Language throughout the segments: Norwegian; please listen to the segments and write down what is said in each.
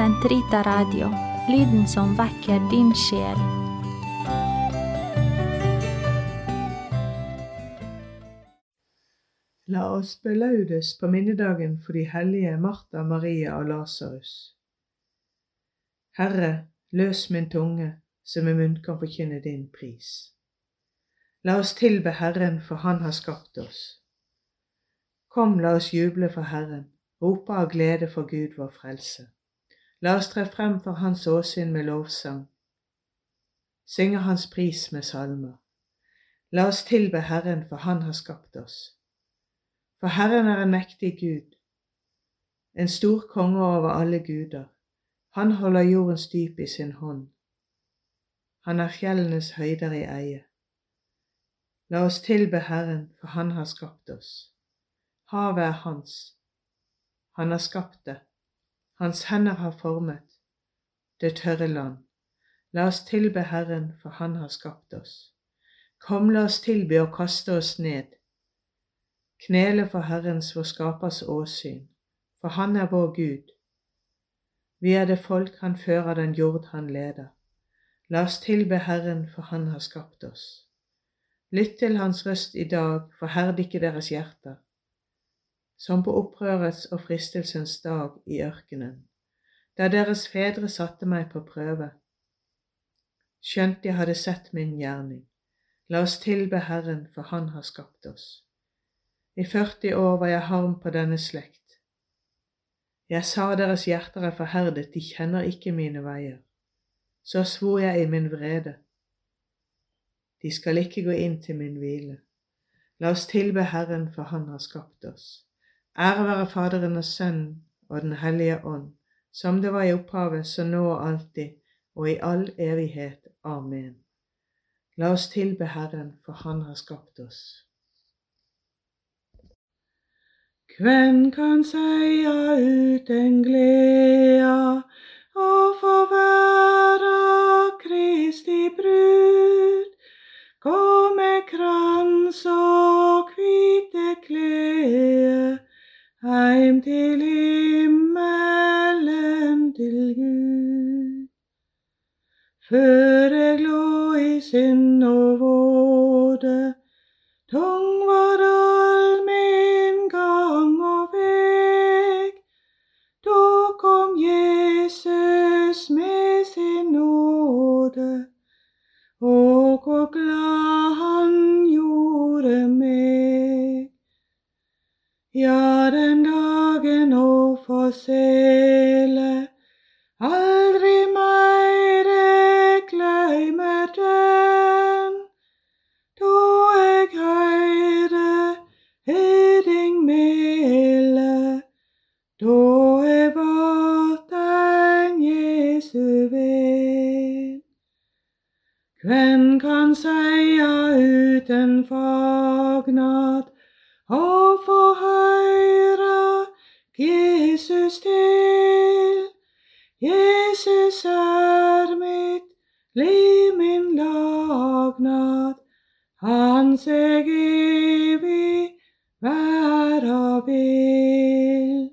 Sentrita Radio, lyden som vekker din sjel. La oss belaudes på minnedagen for de hellige Martha, Maria og Lasarus. Herre, løs min tunge, så min munn kan forkynne din pris. La oss tilbe Herren, for Han har skapt oss. Kom, la oss juble for Herren, rope av glede for Gud vår frelse. La oss tre frem for Hans åsyn med lovsang, synge Hans pris med salmer. La oss tilbe Herren, for Han har skapt oss. For Herren er en mektig Gud, en stor konge over alle guder. Han holder jordens dyp i sin hånd. Han er fjellenes høyder i eie. La oss tilbe Herren, for Han har skapt oss. Havet er Hans. Han har skapt det. Hans hender har formet det tørre land. La oss tilbe Herren, for Han har skapt oss. Kom, la oss tilby og kaste oss ned. Knele for Herrens, vår skapers åsyn, for Han er vår Gud. Vi er det folk Han fører, den jord Han leder. La oss tilbe Herren, for Han har skapt oss. Lytt til Hans røst i dag, forherd ikke deres hjerter som på opprørets og fristelsens dag i ørkenen, da deres fedre satte meg på prøve. Skjønt jeg hadde sett min gjerning. La oss tilbe Herren, for Han har skapt oss. I 40 år var jeg harm på denne slekt. Jeg sa deres hjerter er forherdet, de kjenner ikke mine veier. Så svor jeg i min vrede. De skal ikke gå inn til min hvile. La oss tilbe Herren, for Han har skapt oss. Ære være Faderen og Sønnen og Den hellige ånd, som det var i opphavet, så nå og alltid, og i all evighet. Amen. La oss tilbe Herren, for Han har skapt oss. Hvem kan seia uten gleda hans eg evig og vil.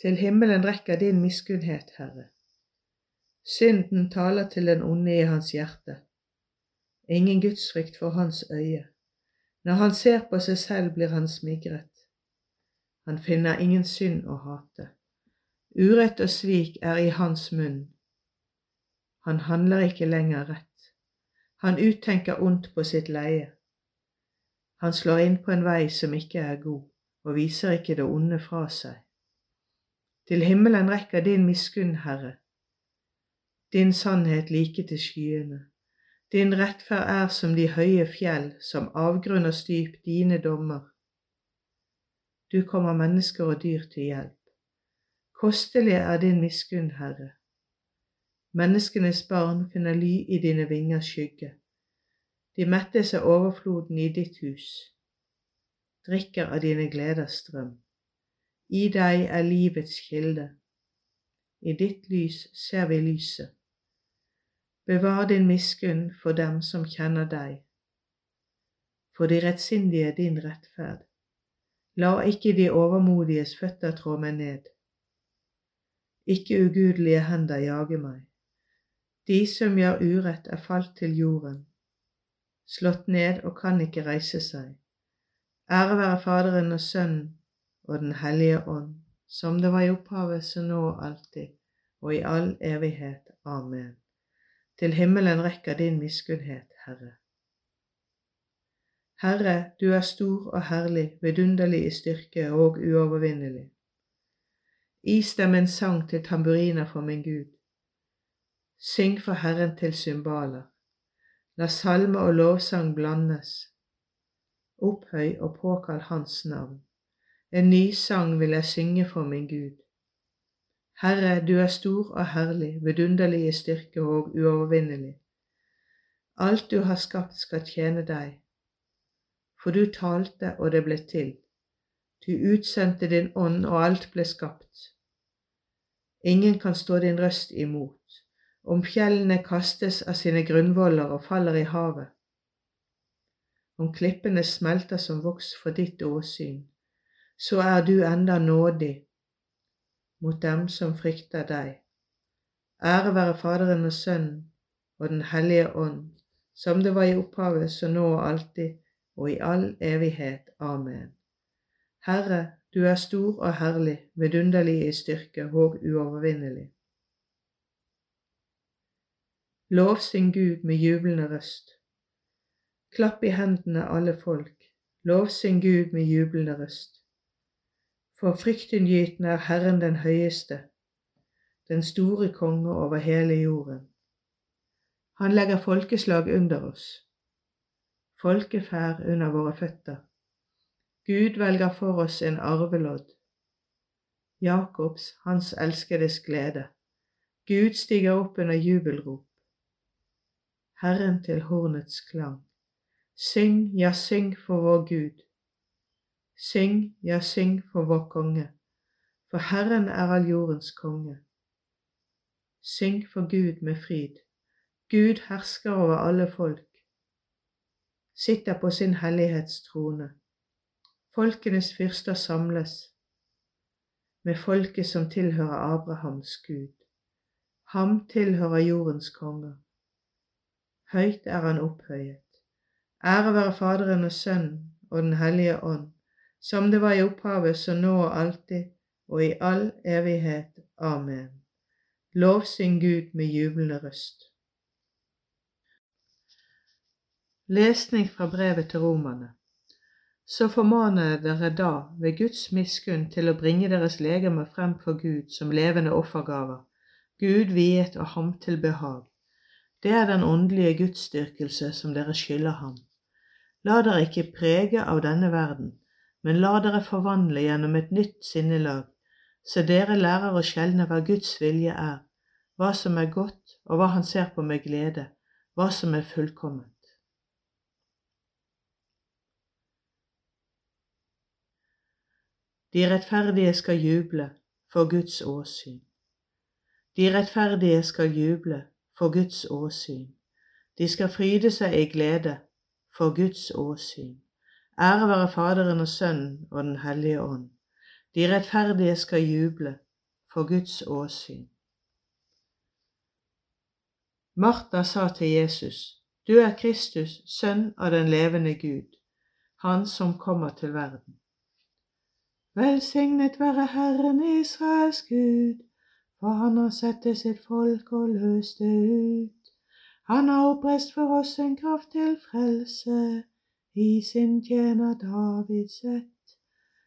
Til himmelen rekker din miskunnhet, Herre. Synden taler til den onde i hans hjerte. Ingen gudsfrykt for hans øye. Når han ser på seg selv, blir han smigret. Han finner ingen synd å hate. Urett og svik er i hans munn. Han handler ikke lenger rett. Han uttenker ondt på sitt leie. Han slår inn på en vei som ikke er god, og viser ikke det onde fra seg. Til himmelen rekker din miskunn, Herre, din sannhet like til skyene. Din rettferd er som de høye fjell, som avgrunn og dine dommer. Du kommer mennesker og dyr til hjelp. Kostelig er din miskunn, Herre. Menneskenes barn finner ly i dine vingers skygge. De mettes av overfloden i ditt hus, drikker av dine gleders strøm. I deg er livets kilde. I ditt lys ser vi lyset. Bevar din miskunn for dem som kjenner deg, for de rettsindige din rettferd. La ikke de overmodiges føtter trå meg ned. ikke ugudelige hender jage meg. De som gjør urett, er falt til jorden, slått ned og kan ikke reise seg. Ære være Faderen og Sønnen og Den hellige ånd, som det var i opphavet, så nå og alltid, og i all evighet. Amen. Til himmelen rekker din miskunnhet, Herre. Herre, du er stor og herlig, vidunderlig i styrke og uovervinnelig. Is dem en sang til tamburiner for min Gud. Syng for Herren til symbaler. La salme og lovsang blandes. Opphøy og påkall Hans navn. En ny sang vil jeg synge for min Gud. Herre, du er stor og herlig, vidunderlig i styrke og uovervinnelig. Alt du har skapt skal tjene deg. For du talte, og det ble til. Du utsendte din ånd, og alt ble skapt. Ingen kan stå din røst imot. Om fjellene kastes av sine grunnvoller og faller i havet. Om klippene smelter som voks for ditt åsyn, så er du enda nådig mot dem som frykter deg. Ære være Faderen og Sønnen og Den hellige ånd, som det var i opphavet, så nå og alltid, og i all evighet. Amen. Herre, du er stor og herlig, vidunderlig i styrke og uovervinnelig. Lovsyng Gud med jublende røst. Klapp i hendene, alle folk. Lovsyng Gud med jublende røst. For fryktinngytende er Herren den høyeste, den store konge over hele jorden. Han legger folkeslag under oss, folkeferd under våre føtter. Gud velger for oss en arvelodd. Jakobs, hans elskedes glede. Gud stiger opp under jubelrop. Herren til hornets klang. Syng, ja, syng for vår Gud. Syng, ja, syng for vår konge, for Herren er all jordens konge. Syng for Gud med fryd. Gud hersker over alle folk, sitter på sin hellighetstrone. Folkenes fyrster samles med folket som tilhører Abrahams Gud. Ham tilhører jordens konger. Høyt er han opphøyet. Ære være Faderen og Sønnen og Den hellige ånd som det var i opphavet, så nå og alltid, og i all evighet. Amen. Lovsyng Gud med jublende røst. Lesning fra brevet til romerne. Så formaner jeg dere da ved Guds miskunn til å bringe deres legemer frem for Gud som levende offergaver, Gud viet og ham til behag. Det er den åndelige gudsdyrkelse som dere skylder ham. La dere ikke prege av denne verden, men la dere forvandle gjennom et nytt sinnelag, så dere lærer å skjelne hva Guds vilje er, hva som er godt, og hva Han ser på med glede, hva som er fullkomment. De rettferdige skal juble for Guds åsyn. De rettferdige skal juble for Guds åsyn. De skal fryde seg i glede for Guds åsyn. Ære være Faderen og Sønnen og Den hellige ånd. De rettferdige skal juble for Guds åsyn. Martha sa til Jesus, Du er Kristus, sønn av den levende Gud, Han som kommer til verden. Velsignet være Herren Israels Gud, for han har sett til sitt folk og løst det ut. Han har oppreist for oss en kraft til frelse. I sin tjener Davids ett,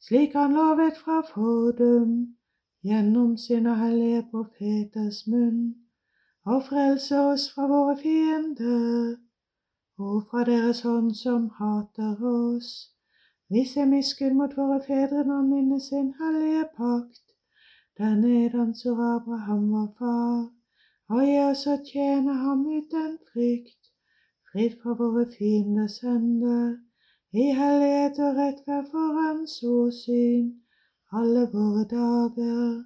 slik han lovet fra fordum gjennom sine hellige profeters munn, og frelse oss fra våre fiender. Og fra deres hånd som hater oss. Vise miskunn mot våre fedre når han minner sin hellige pakt, der nedansår Abraham vår far, og jeg også tjener tjene ham uten frykt fritt fra våre fienders hender, i hellighet og rettferd for Hans åsyn, alle våre dager.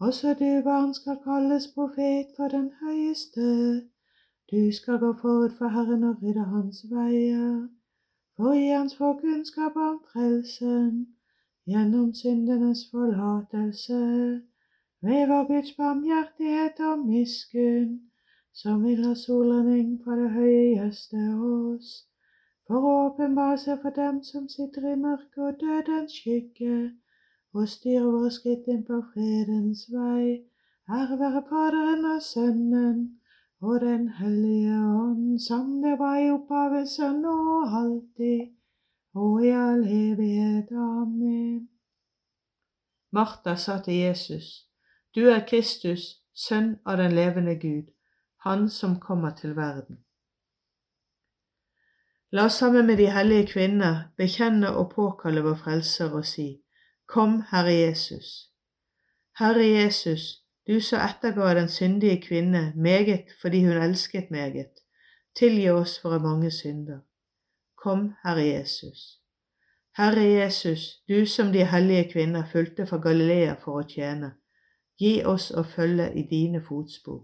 Også du, barn, skal kalles profet for den høyeste. Du skal gå forut for Herren og rydde hans veier, å gi hans folk kunnskap om frelsen, gjennom syndenes forlatelse, ved vår Guds barmhjertighet og miskunn, som vil ha solrenning fra det høye gjøste oss, for å åpenbare seg for dem som sitter i mørket og dødens skygge, og styre våre skritt inn på fredens vei. Ære være Faderen og Sønnen og Den hellige ånd, som det var i opphavet, så nå og alltid, og i all evighet. Amen. Martha sa til Jesus, du er Kristus, sønn av den levende Gud, Han som kommer til verden. La oss sammen med de hellige kvinner bekjenne og påkalle vår Frelser og si, Kom, Herre Jesus. Herre Jesus, du som etterga den syndige kvinne meget fordi hun elsket meget, tilgi oss våre mange synder. Kom, Herre Jesus. Herre Jesus, du som de hellige kvinner fulgte fra Galilea for å tjene, Gi oss å følge i dine fotspor.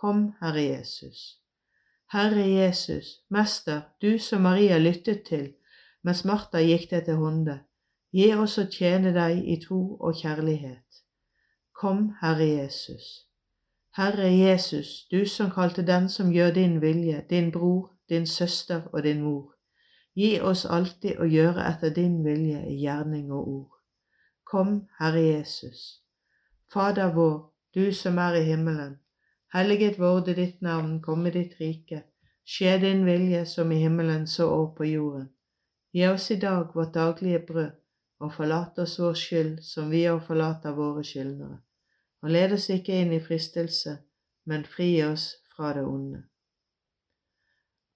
Kom, Herre Jesus. Herre Jesus, Mester, du som Maria lyttet til mens Martha gikk deg til hånde, gi oss å tjene deg i tro og kjærlighet. Kom, Herre Jesus. Herre Jesus, du som kalte den som gjør din vilje, din bror, din søster og din mor, gi oss alltid å gjøre etter din vilje i gjerning og ord. Kom, Herre Jesus. Fader vår, du som er i himmelen. Helliget vorde ditt navn, komme ditt rike. Skje din vilje som i himmelen så òg på jorden. Gi oss i dag vårt daglige brød, og forlat oss vår skyld som vi òg forlater våre skyldnere. Og led oss ikke inn i fristelse, men fri oss fra det onde.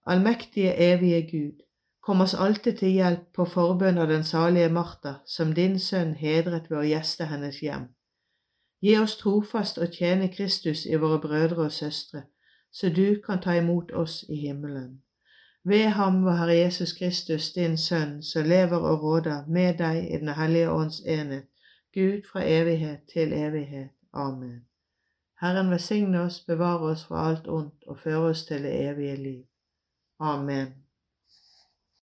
Allmektige, evige Gud, kom oss alltid til hjelp på forbønn av den salige Martha, som din sønn hedret ved å gjeste hennes hjem. Gi oss trofast å tjene Kristus i våre brødre og søstre, så du kan ta imot oss i himmelen. Ved ham, vår Herre Jesus Kristus, din Sønn, som lever og råder med deg i Den hellige ånds enhet, Gud fra evighet til evighet. Amen. Herren velsigne oss, bevare oss fra alt ondt og føre oss til det evige liv. Amen.